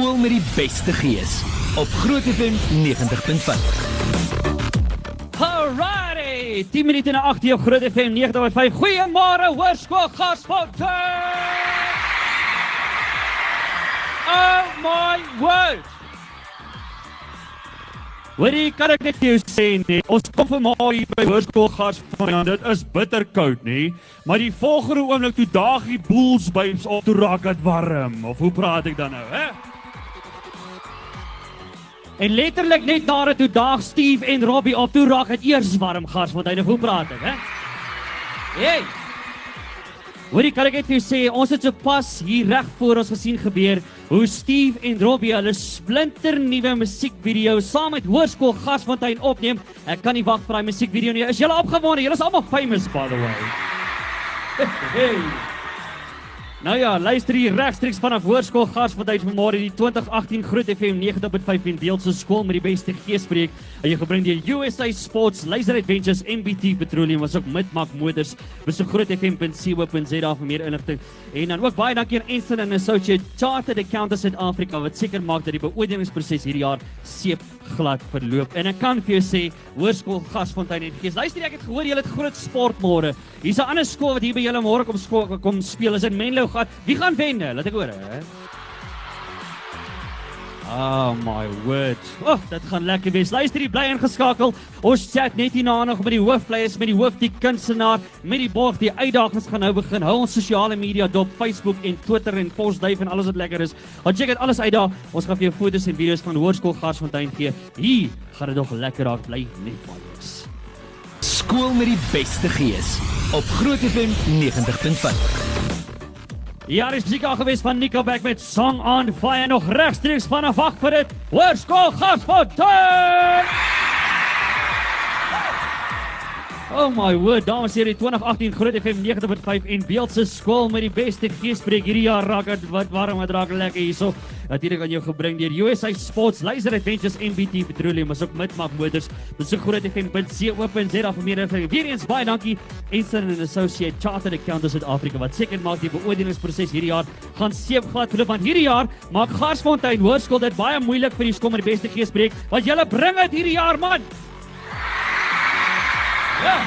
Skool met die beste gees op Groot FM 90.5. Alrighty, 10 minute na 8 op Groot FM 90.5. Goeiemôre Hoërskool Gasfontein. Oh my word. Hoorie, kan ek net vir jou sê nee, ons kom vanmôre hier by Hoërskool Gasfontein. Dit is bitterkoud, nê? Maar die volgende oomblik toe daag die boels babes op toe raak dit warm. Of hoe praat ek dan nou, hè? En letterlik net nadat toe daag Steve en Robbie op toe raak dit eers warm gas want hy nou hoe praat ek hè? Hey. Hoorie kan ek net vir jou sê ons het sopas hier reg voor ons gesien gebeur hoe Steve en Robbie hulle splinter nuwe musiekvideo saam met Hoërskool Gasfontein opneem. Ek kan nie wag vir daai musiekvideo nie. Is julle opgewonde? Julle is almal famous by the way. Hey. Nou ja, luister hier regstreeks vanaf Hoërskool Gasfontein vanmôre die 2018 Groot FM 90.5 en deel se skool met die beste geespreek. Jy gebring deur USA Sports, Laser Adventures, MBT Petroleum was ook Midmark Motors. Besoek grootfm.co.za vir meer inligting. En dan ook baie dankie aan Ensign and Associate Chartered Accountants South Africa wat seker maak dat die beoordelingsproses hierdie jaar seep glad verloop. En ek kan vir jou sê, Hoërskool Gasfontein en Gees, luister ek het gehoor julle het groot sport môre. Hier's 'n ander skool wat hier by julle môre kom skool kom speel. Is in Menlo gehad. Wie gaan wen? Laat ek hoor, hè. Oh my word. Oh, dit gaan lekker wees. Luister, jy bly ingeskakel. Ons chat net hier na nog met die hoofvleiers, met die hoof die kunstenaar, met die borg. Die uitdagings gaan nou begin. Hou ons sosiale media dop, Facebook en Twitter en Postduif en alles wat lekker is. Ons check dit alles uit daar. Ons gaan vir jou foto's en video's van Hoërskool Garsfontein gee. Hier gaan dit nog lekker raak bly net maar wees. Skool met die beste gees op Groot FM 90.5. Ja, dis musiek al gewees van Nickelback met Song on Fire nog regstreeks vanaf wag vir dit. Hoërskool Gasfontein. Oh my word, dames en here, 2018 Groot FM 90.5 en Beeldse skool met die beste geespreek hierdie jaar raak dit wat warm wat raak lekker hierso. Natuurlik aan jou gebring deur USA Sports, Laser Adventures MBT Petroleum, asook Midmark Motors. Besoek grootfm.co.za vir meer inligting. Weer eens baie dankie Ensign and Associate Chartered Accountants South Africa wat seker maak die beoordelingsproses hierdie jaar gaan seepglad verloop want hierdie jaar maak Garsfontein Hoërskool dit baie moeilik vir die skool met die beste geespreek want julle bring dit hierdie jaar man. Ja.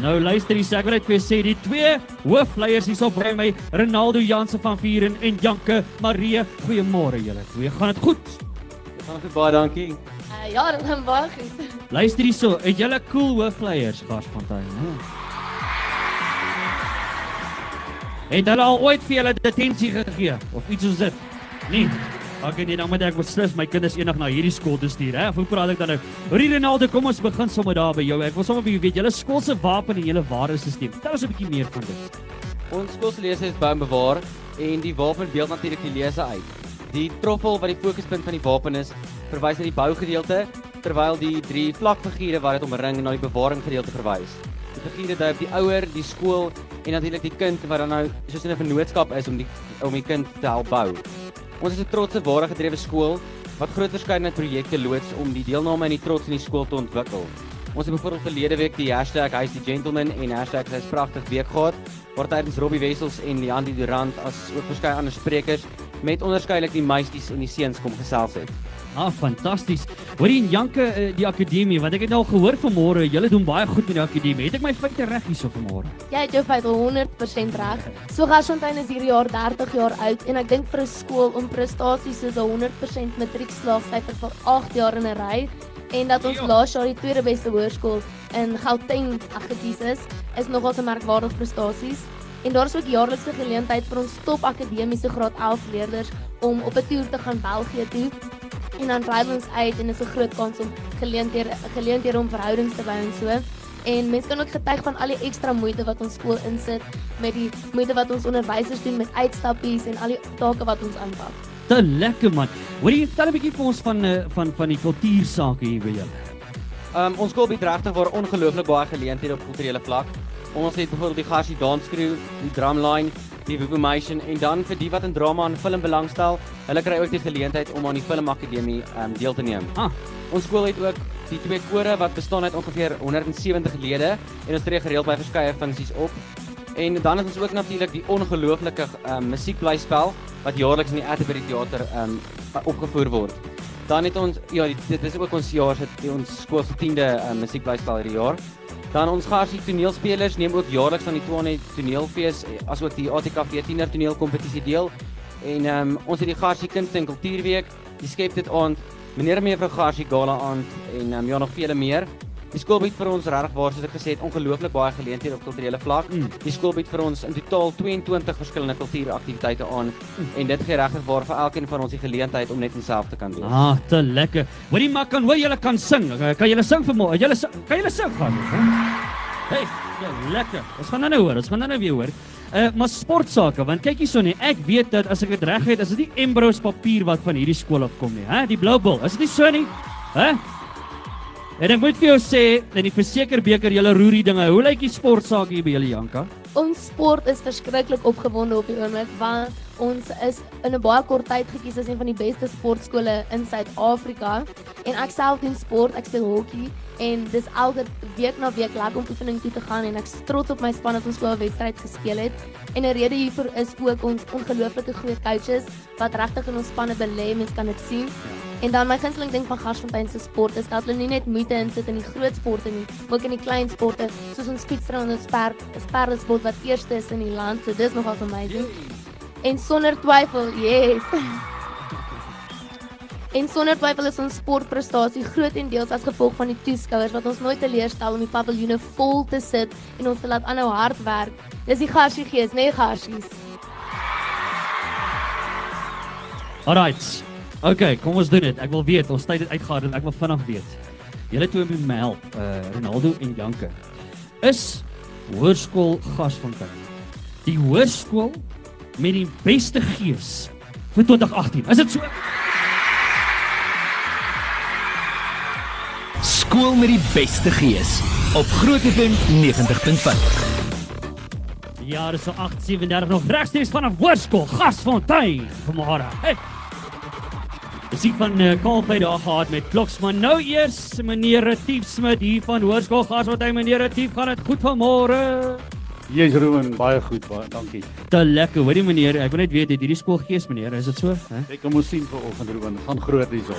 Nou luister hier, ek wil net vir sê die twee hoofleiers hierso by my, Ronaldo Jansen van Vieren en Janke Marie. Goeiemôre julle. Hoe gaan dit goed? Dankie baie dankie. Uh, ja, dit gaan baie goed. Luister hierso, het julle cool hoofleiers Garsfontein? Hm. Het hulle al ooit vir julle detensie gegee of iets soos dit? Nee. Ek nee, dan moet ek beslis my kinders eendag na hierdie skool toe stuur, hè? Of hoe praat ek dan nou? Rie Ronaldo, kom ons begin sommer daar by jou. Ek wil sommer by jou weet, julle skool se wapen en julle waardesisteem. Vertel ons 'n bietjie meer van dit. Ons skool se lese is en bewaar en die wapen beeld natuurlik die lese uit. Die troffel wat die fokuspunt van die wapen is, verwys na die bougedeelte, terwyl die drie vlakfigure wat dit omring na die bewaring gedeelte verwys. Die figure dui op die ouer, die skool en natuurlik die kind wat dan nou soos in 'n vennootskap is om die om die kind te help bou. Ons is 'n trotse ware gedrewe skool wat groot verskeidenheid projekte loods om die deelname in die trots in die skool te ontwikkel. Ons het byvoorbeeld verlede week die hashtag #hy's die gentleman en hashtag hy's pragtig week gehad waar tydens Robbie Wessels en Leandri Durant as ook verskeie ander sprekers met onderskeidelik die meisies en die seuns kom gesels het. Ah, fantasties. Hoorie en Janke eh, die akademie, want ek het nou al gehoor vanmôre, julle doen baie goed met die akademie. Het ek my feite reg hierso vanmôre? Jy het jou feit 100% reg. So Garsfontein is hierdie jaar 30 jaar oud en ek dink vir 'n skool om prestasies soos 'n 100% matriekslaagsyfer vir 8 jaar in 'n ry en dat ons laas jaar die tweede beste hoërskool in Gauteng gekies is, is nogal 'n merkwaardige prestasies. En daar is ook jaarlikse geleentheid vir ons top akademiese graad 11 leerders om op 'n toer te gaan België toe. En dan ry ons uit en is 'n groot kans om geleenthede geleenthede om verhoudings te bou en so. En mense kan ook getuig van al die ekstra moeite wat ons skool insit met die moeite wat ons onderwysers doen met uitstappies en al die take wat ons aanpak. Te lekker man. Hoorie, vertel 'n bietjie vir ons van eh, van van die kultuursake hier by julle. Um ons skool bied regtig waar ongelooflik baie geleenthede op kulturele vlak. Ons het byvoorbeeld die Garsie Dance Crew, die Drumline, die Vivumation en dan vir die wat in drama en film belangstel, hulle kry ook die geleentheid om aan die Filmakademie um deel te neem. Ah, Ons skool het ook die twee kore wat bestaan uit ongeveer 170 lede en ons tree gereeld by verskeie funksies op. En dan het ons ook natuurlik die ongelooflike um, musiekblyspel wat jaarliks in die Atterbury Theater ehm um, opgevoer word. Dan het ons ja, dit is ook ons jaar se ons skool se 10de uh, musiekblyspel hierdie jaar. Dan ons Garsie toneelspelers neem ook jaarliks aan die Tshwane Toneelfees eh, asook die ATKV 10er toneelkompetisie deel. En ehm um, ons het die Garsie Kuns en Kultuurweek, die Skep dit aand, meneer en mevrou Garsie Gala aand en ehm um, ja nog vele meer. Die skool bied vir ons regtig waar soos ek gesê het ongelooflik baie geleenthede op kulturele vlak. Mm. Die skool bied vir ons in totaal 22 verskillende kultuuraktiwiteite aan en dit gee regtig waar vir elkeen van ons die geleentheid om net onsself te kan wees. Ah, te lekker. Hoorie maar kan hoor julle kan sing. Eh, Kan julle sing vanmôre? Julle sing- kan julle sing gaan? Hey, ja, lekker. Ons gaan nou nou hoor. Ons gaan nou nou weer hoor. Uh maar sportsake, want kyk hierso nie. Ek weet dat as ek dit reg het, is dit nie Embros papier wat van hierdie skool afkom nie, hè? Die blou bil. Is dit nie so nie? Hè? En ek moet vir jou sê, in die versekerbeker julle roer die dinge. Hoe lyk die sportsake hier by julle Janka? Ons sport is verskriklik opgewonde op die oomblik want ons is in 'n baie kort tyd gekies as een van die beste sportskole in Suid-Afrika. En ek self doen sport, ek speel hokkie en dis elke week na week lekker om oefening toe te gaan en ek's trots op my span dat ons so 'n wedstryd gespeel het. En 'n rede hiervoor is ook ons ongelooflike goeie coaches wat regtig in ons spanne belê, mens kan dit sien. En dan my gunsteling ding van Garsfontein se sport is dat hulle nie net moeite insit in die groot sporte nie, maar ook in die klein sporte, soos ons fietsry en ons sper, sperresport wat eerste is in die land. So dis nogals amazing. En sonder twyfel, yes. En sonder twyfel is ons sportprestasie grootendeels as gevolg van die toeskouers wat ons nooit teleurstel om die paviljoene vol te sit en ons te laat aanhou hard werk. Dis die Garsie gees, nee Garsies. Alright. Okay, kom ons doen dit. Ek wil weet, ons tyd het uitgegaan en ek wil vinnig weet. Julle twee moet my help, uh Ronaldo en Janke. Is Hoërskool Gasfontein die hoërskool met die beste gees vir 2018? Is dit so? Skool met die beste gees op Groot FM 90.5. Ja, dis so 8:37 nog regstreeks vanaf Hoërskool Gasfontein vanmôre. Hey. Dis ek van uh, Kaalpad daar gehad met Kloksman. Nou eers meneer Retief Smit hier van Hoërskool Gasfontein. Meneer Retief, gaan dit goed vanmôre? Jy's Ruben, baie goed, baie dankie. Te lekker, hoorie meneer. Ek wil net weet, het hierdie skool gees meneer, is dit so? Hè? Ek kan mos sien vanoggend Ruben, gaan groot hierso.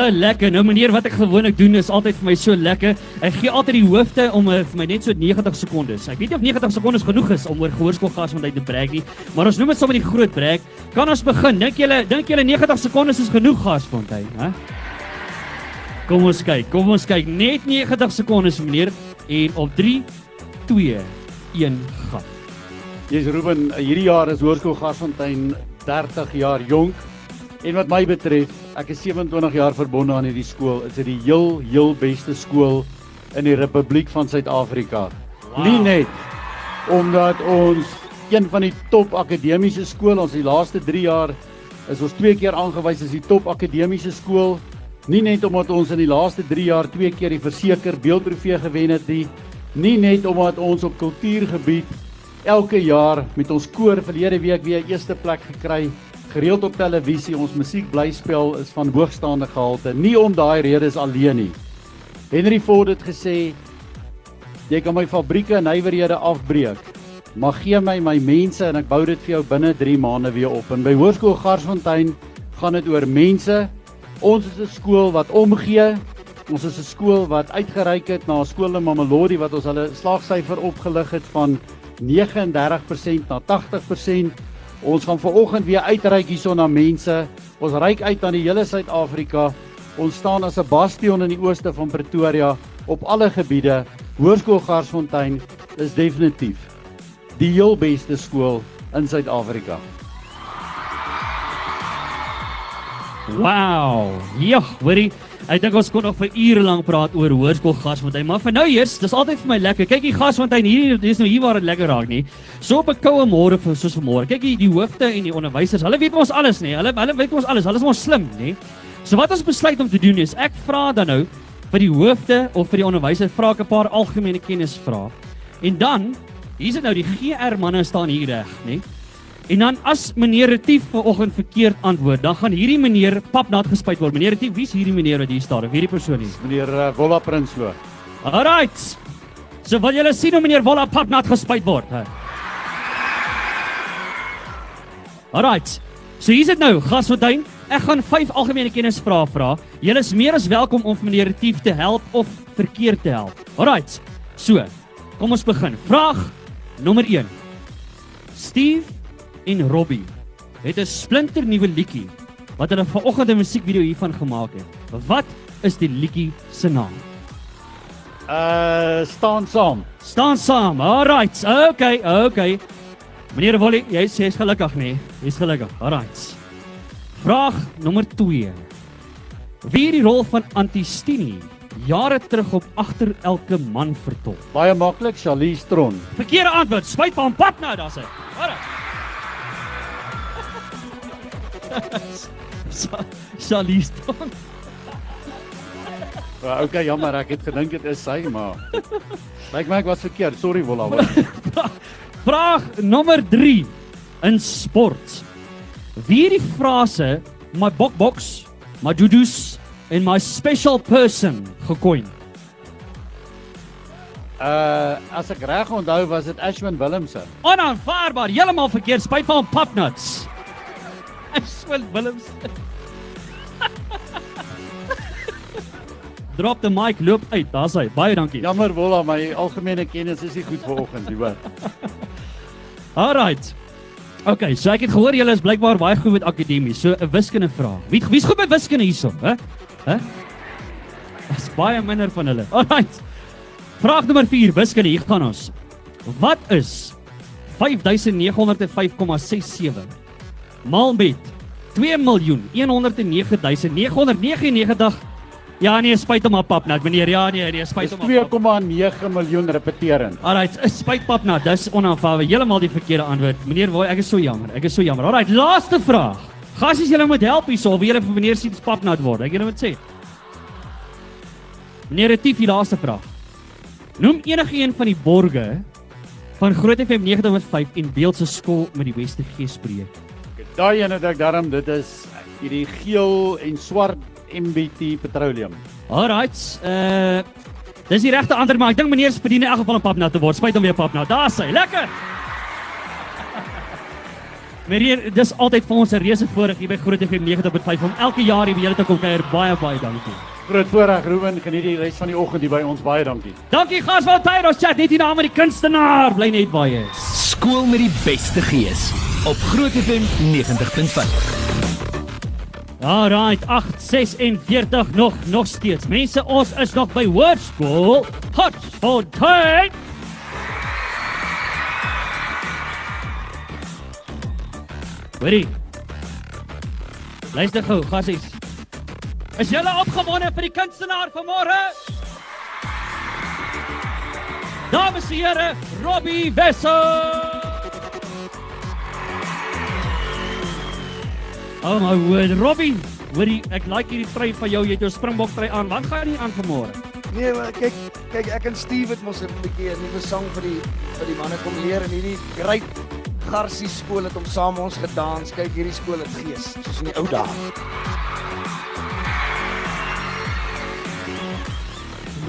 Te lekker. Nou meneer, wat ek gewoonlik doen is altyd vir my so lekker. Ek gee altyd die hoofde om uh, vir my net so 90 sekondes. Ek weet nie of 90 sekondes genoeg is om oor gehoorskool gas van uit te breek nie, maar ons noem dit sommer die groot breek. Kan ons begin? Dink julle dink julle 90 sekondes is genoeg gasfontein, hè? Kom ons kyk. Kom ons kyk. Net 90 sekondes meneer en op 3 2 1 gaan. Jy's Ruben, hierdie jaar is Hoërskool Gasfontein 30 jaar jonk. En wat my betref, ek is 27 jaar verbonde aan hierdie skool. Dit is die heel heel beste skool in die Republiek van Suid-Afrika. Wow. Nie net omdat ons een van die top akademiese skole, ons die laaste 3 jaar is ons twee keer aangewys as die top akademiese skool. Nie net omdat ons in die laaste 3 jaar twee keer die verseker beeldtrofee gewen het nie, nie net omdat ons op kultuurgebied elke jaar met ons koor verlede week weer eerste plek gekry gereeld op televisie ons musiekblyspel is van hoogstaande gehalte. Nie om daai redes alleen nie. Henry Ford het gesê jy kan my fabrieke en nywerhede afbreek maar gee my my mense en ek bou dit vir jou binne 3 maande weer op. En by Hoërskool Garsfontein gaan dit oor mense. Ons is 'n skool wat omgee. Ons is 'n skool wat uitgereik het na 'n skool in Mamelodi wat ons hulle slaagsyfer opgelig het van 39% na 80%. Ons gaan vanoggend weer uitreik hierso na mense. Ons reik uit aan die hele Suid-Afrika. Ons staan as 'n bastion in die ooste van Pretoria op alle gebiede. Hoërskool Garsfontein is definitief die heel beste skool in Suid-Afrika. Wow. Ja, hoorie. Ek dink ons kon nog vir ure lank praat oor hoërskool gasfontein, maar vir nou eers, dis altyd vir my lekker. Kyk hier gasfontein hier, dis nou hier waar dit lekker raak nie. So op 'n koue môre vir soos vanmôre. Kyk hier die hoofde en die onderwysers. Hulle weet mos alles nê. Hulle hulle weet mos alles. Hulle is mos slim nê. So wat ons besluit om te doen is ek vra dan nou vir die hoofde of vir die onderwysers vra ek 'n paar algemene kennis vra. En dan hier's dit nou die GR manne staan hier reg nê. En dan as meneer Retief vanoggend verkeerd antwoord, dan gaan hierdie meneer papnat gespuit word. Meneer Retief, wie's hierdie meneer wat hier staan? Of hierdie persoon hier? Meneer uh, Wolla Prinsloo. Alright. So wil julle sien hoe meneer Wolla papnat gespuit word? Hè? Alrite. So hier's dit nou, Gasfontein. Ek gaan 5 algemene kennisvrae vra. Julle is meer as welkom om meneer Retief te help of verkeerd te help. Alrite. So, kom ons begin. Vraag nommer 1. Steve en Robbie het 'n splinter nuwe liedjie wat hulle vanoggend 'n musiekvideo hiervan gemaak het. Wat is die liedjie se naam? Uh staan saam. Staan saam. Alright. Okay, okay. Meneer Wolly, jy sê jy's gelukkig nie. Jy's gelukkig. Alright. Vraag nommer 2. Wie het die rol van Antistini jare terug op agter elke man vertolk? Baie maklik, Charlize Tron. Verkeerde antwoord. Spyt van pad nou, daar's hy. Alright. Sa- Charlize Theron. Ja, okay, jammer, ek het gedink dit is sy, maar lyk my ek was verkeerd. Sorry Wolla. Vraag nommer 3 in sport. Wie die frase my bokboks, my dudus en my special person gekoin? Uh as ek reg onthou was dit Ashwin Willemse. Onaanvaarbaar, heeltemal verkeerd, spyt van papnuts. Ashwin Willems. Drop the mic, loop uit. Daar's hy. Baie dankie. Jammer Wolla, my algemene kennis is nie goed vanoggend, jy hoor. Alright. Okay, so ek het gehoor julle is blykbaar baie goed met akademie. So 'n wiskunde vraag. Wie wie's goed met wiskunde hierso, hè? Hè? Dis baie minder van hulle. Alright. Vraag nommer 4, wiskunde, hier gaan ons. Wat is 5905,67 maal met 2.109.999 Ja nee, spyt hom op pap net meneer. Ja nee, nee, spyt hom op. pap. 2,9 miljoen repeterend. Alright, is spyt pap nou. Dis onaanvaarbaar. Heeltemal die verkeerde antwoord. Meneer Woy, ek is so jammer. Ek is so jammer. Alright, laaste vraag. Gassies, julle moet help hierso. Wie julle vir meneer sien pap nou word. Ek julle moet sê. Meneer Retief, die laaste vraag. Noem enige een van die borge van Groot FM 90.5 en Beeldse skool met die beste geespreek. Daai ene dink daarom dit is hierdie geel en swart MBT petroleum. Alright, uh Dis die regte antwoord, maar ek dink meneer verdien in elk geval 'n papnat te word. Spyt hom weer papnat. Daar's hy. Lekker. Meneer, dis altyd vir ons 'n reuse voorreg hier by Groot FM 90.5 om elke jaar hier by julle te kom kuier. Baie baie dankie. Groot voorreg Ruben, geniet die res van die oggend hier by ons. Baie dankie. Dankie gas van Tyros chat net hier na met die kunstenaar. Bly net is. Skool met die beste gees op Groot FM 90.5. Alright, 8:46 nog nog steeds. Mense, ons is nog by Hoërskool Hotfontein. Hoorie. Luister gou, gassies. Is julle opgewonde vir die kunstenaar van môre? Dames en here, Robbie Wessel. Oh my word, Robbie. Hoorie, ek like hierdie trui van jou. Jy het jou Springbok trui aan. Wat gaan hier aan vanmôre? Nee, maar kyk, kyk ek en Steve het mos 'n bietjie 'n nuwe sang vir die vir die manne kom leer in hierdie great Garsie skool het om saam ons gedans. Kyk, hierdie skool het gees, soos in die ou dae.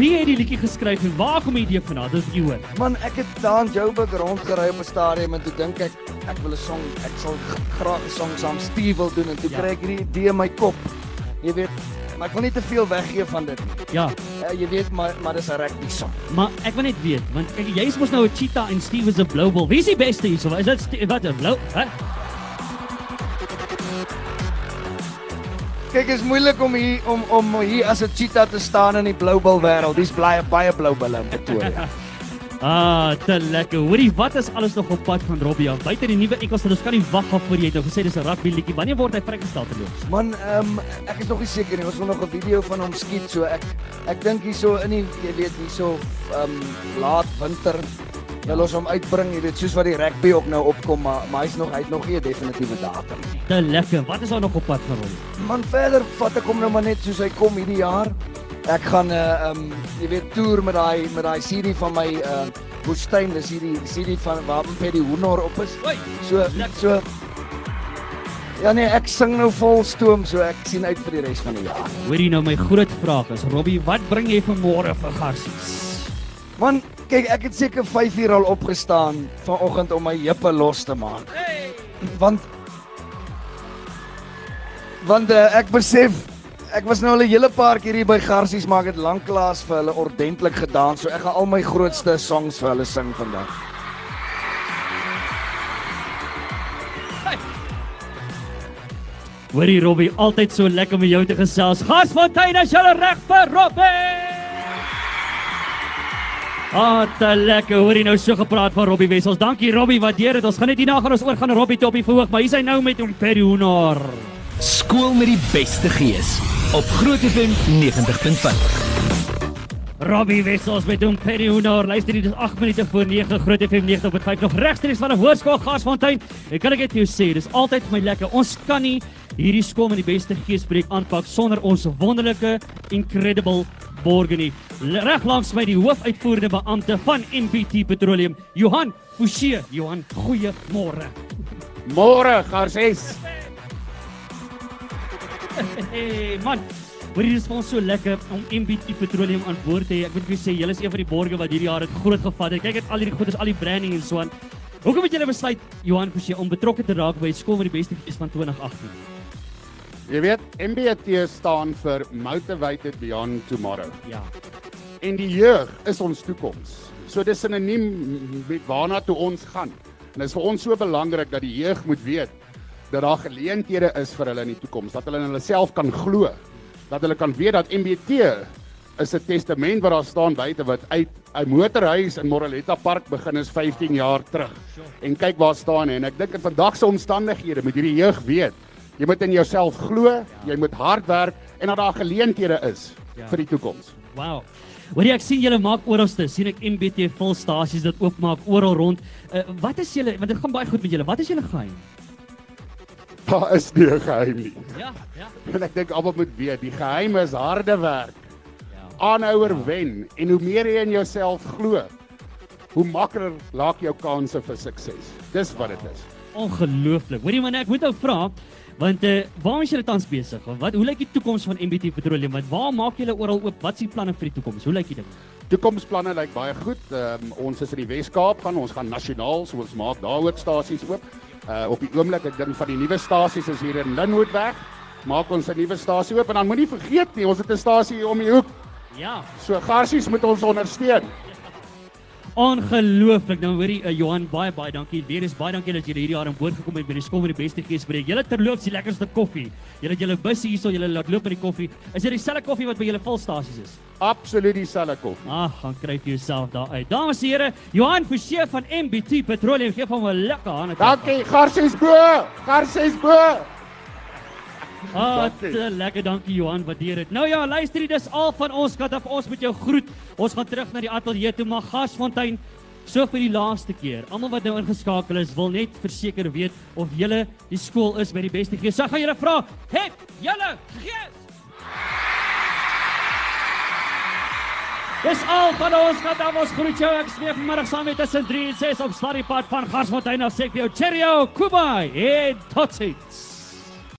Wie het die liedjie geskryf en waar kom die idee vandaan? Dis jy hoor. Man, ek het daar in Joburg rondgery op 'n stadium en toe dink ek ek wil 'n song, ek sal graag 'n song saam Steve wil doen en toe Ja. kry ek hierdie idee in my kop. Jy weet, maar ek wil nie te veel weggee van dit nie. Ja, Uh, jy weet maar maar dis 'n rugby song. maar ek wil net weet want kyk jy's mos nou 'n cheetah en Steve is 'n blou bil. Wie is die beste hierso? Is dit Ste- wat 'n blou? Hè? Kyk, is moeilik om hier om om hier as 'n cheetah te staan in die bloubil wêreld. Dis baie baie bloubulle in Pretoria. Ah, te lekker. Hoorie, wat is alles nog op pad van Robbie af? Buite die nuwe Engels, ons kan nie wag af voor jy het nou gesê dis 'n rugby liedjie. Wanneer word hy vrygestel te loop? Man, ehm ek is nog nie seker nie. Ons wil nog 'n video van hom skiet so ek ek dink hierso in die jy weet hierso ehm laat winter wil ons hom uitbring, jy weet soos wat die rugby ook nou opkom, maar maar hy's nog hy't nog nie 'n definitiewe datum nie. Te lekker. Wat is daar nog op pad van Robbie? Man, verder vat ek hom nou maar net soos hy kom hierdie jaar. Ek gaan 'n uh, ehm um, jy weet toer met daai met daai CD van my uh Woestyn, dis hierdie CD van waar Mpedi Hoenor op is. So so Ja nee, ek sing nou vol stoom, so ek sien uit vir die res van die jaar. Hoorie nou my groot vraag is Robbie, wat bring jy vanmôre vir garsies? Man, kyk, ek het seker 5 uur al opgestaan vanoggend om my heupe los te maak. Want want uh, ek besef ek was nou al 'n hele paar keer hier by Garsies maar ek het lanklaas vir hulle ordentlik gedans. So ek gaan al my grootste songs vir hulle sing vandag. Hoorie Robbie, altyd so lekker om jou te gesels. Gasfontein as jy reg vir Robbie. Ah, te lekker. Hoorie nou so gepraat van Robbie Wessels. Dankie Robbie, waardeer dit. Ons gaan net hierna gaan ons oor gaan Robbie Toppie verhoog, maar is hy nou met hom Perionar. Skool met die beste gees op Groot FM 90.5. Robbie Wessels met hom Perionar. Luister hier, dis 8 minute voor 9 Groot FM 90.5 nog regstreeks van 'n hoërskool Gasfontein. Ek kan ek net vir jou sê, dis altyd vir my lekker. Ons kan nie hierdie skool met die beste geesbreek aanpak sonder ons wonderlike incredible borge nie. Reg langs my die hoofuitvoerende beampte van MPT Petroleum, Johan Forsie. Johan, goeiemôre. Môre, Garses. Hey man, hier is vir ons so lekker om MPT Petroleum aan boord te hê. Ek moet vir sê, julle is een van die borge wat hierdie jaar het groot gevat het. Kyk net al hierdie goedes, al die branding en so aan. Hoekom het julle besluit Johan Forsie om betrokke te raak by skool met die beste gees van 2018? Jy weet, MBT staan vir Motivated Beyond Tomorrow. Ja. En die jeug is ons toekoms. So dis sinoniem met waarna toe ons gaan. En dit is vir ons so belangrik dat die jeug moet weet dat daar geleenthede is vir hulle in die toekoms, dat hulle in hulle self kan glo, dat hulle kan weet dat MBT is 'n testament wat daar staan buite wat uit 'n motorhuis in Moreletta Park begin is 15 jaar terug. En kyk waar staan hy en ek dink in vandag se omstandighede moet hierdie jeug weet Jy moet in jouself glo, jy moet hard werk en dat daar geleenthede is Ja. vir die toekoms. Wow. Hoor jy ek sien julle maak oralste, sien ek MBT volstasies dit oopmaak oral rond. Uh, wat is julle want dit gaan baie goed met julle. Wat is julle geheim? Daar is nie 'n geheim nie. Ja, ja. En ek dink almal moet weet, die geheim is harde werk. Ja. Aanhouer wen en hoe meer jy in jouself glo, hoe makliker laak jou kanse vir sukses. Dis wat dit is. Ongelooflik. Hoorie man, ek moet nou vra want uh, waar is julle tans besig? Wat hoe lyk die toekoms van MBT Petroleum? Want waar maak julle oral oop? Wat is die planne vir die toekoms? Hoe lyk die ding? Toekomsplanne lyk baie goed. Um, ons is in die Wes-Kaap gaan, ons gaan nasionaal, so ons maak daar ook stasies oop. Uh op die oomblik, ek dink van die nuwe stasies is hier in Linwoodweg. Maak ons 'n nuwe stasie oop en dan moenie vergeet nie, ons het 'n stasie hier om die hoek. Ja, So Garsies moet ons ondersteun. Ongelooflik. Nou hoorie uh, Johan, baie baie dankie. Weer eens baie dankie dat julle hierdie jaar aan boord gekom het by die skool met die beste geesbreek. Julle terloops die lekkerste koffie. Julle het julle busse hierso, julle laat loop met die koffie. Is dit dieselfde koffie wat by julle volstasies is? Absoluut dieselfde koffie. Ag, gaan kry vir jouself daar uit. Dames en here, Johan Forsie van MBT Petroleum gee van 'n lekker hande. klap. Dankie, Garsies bo. Garsies bo. Dankie. te lekker, dankie Johan, waardeer dit. Nou ja, luister, dis al van ons kant af. Ons moet jou groet. Ons gaan terug na die ateljee toe, maar Gasfontein So vir die laaste keer, almal wat nou ingeskakel is, wil net verseker weet of julle die skool is by die beste gees. So gaan julle vra, "Het julle gees?" Dis al van ons kant af. Ons groet jou. Ek smeek vanmiddag saam met tussen 3 en 6 op Slurry Pad van Garsfontein af. Sê vir jou, cheerio, kubai en totsiens.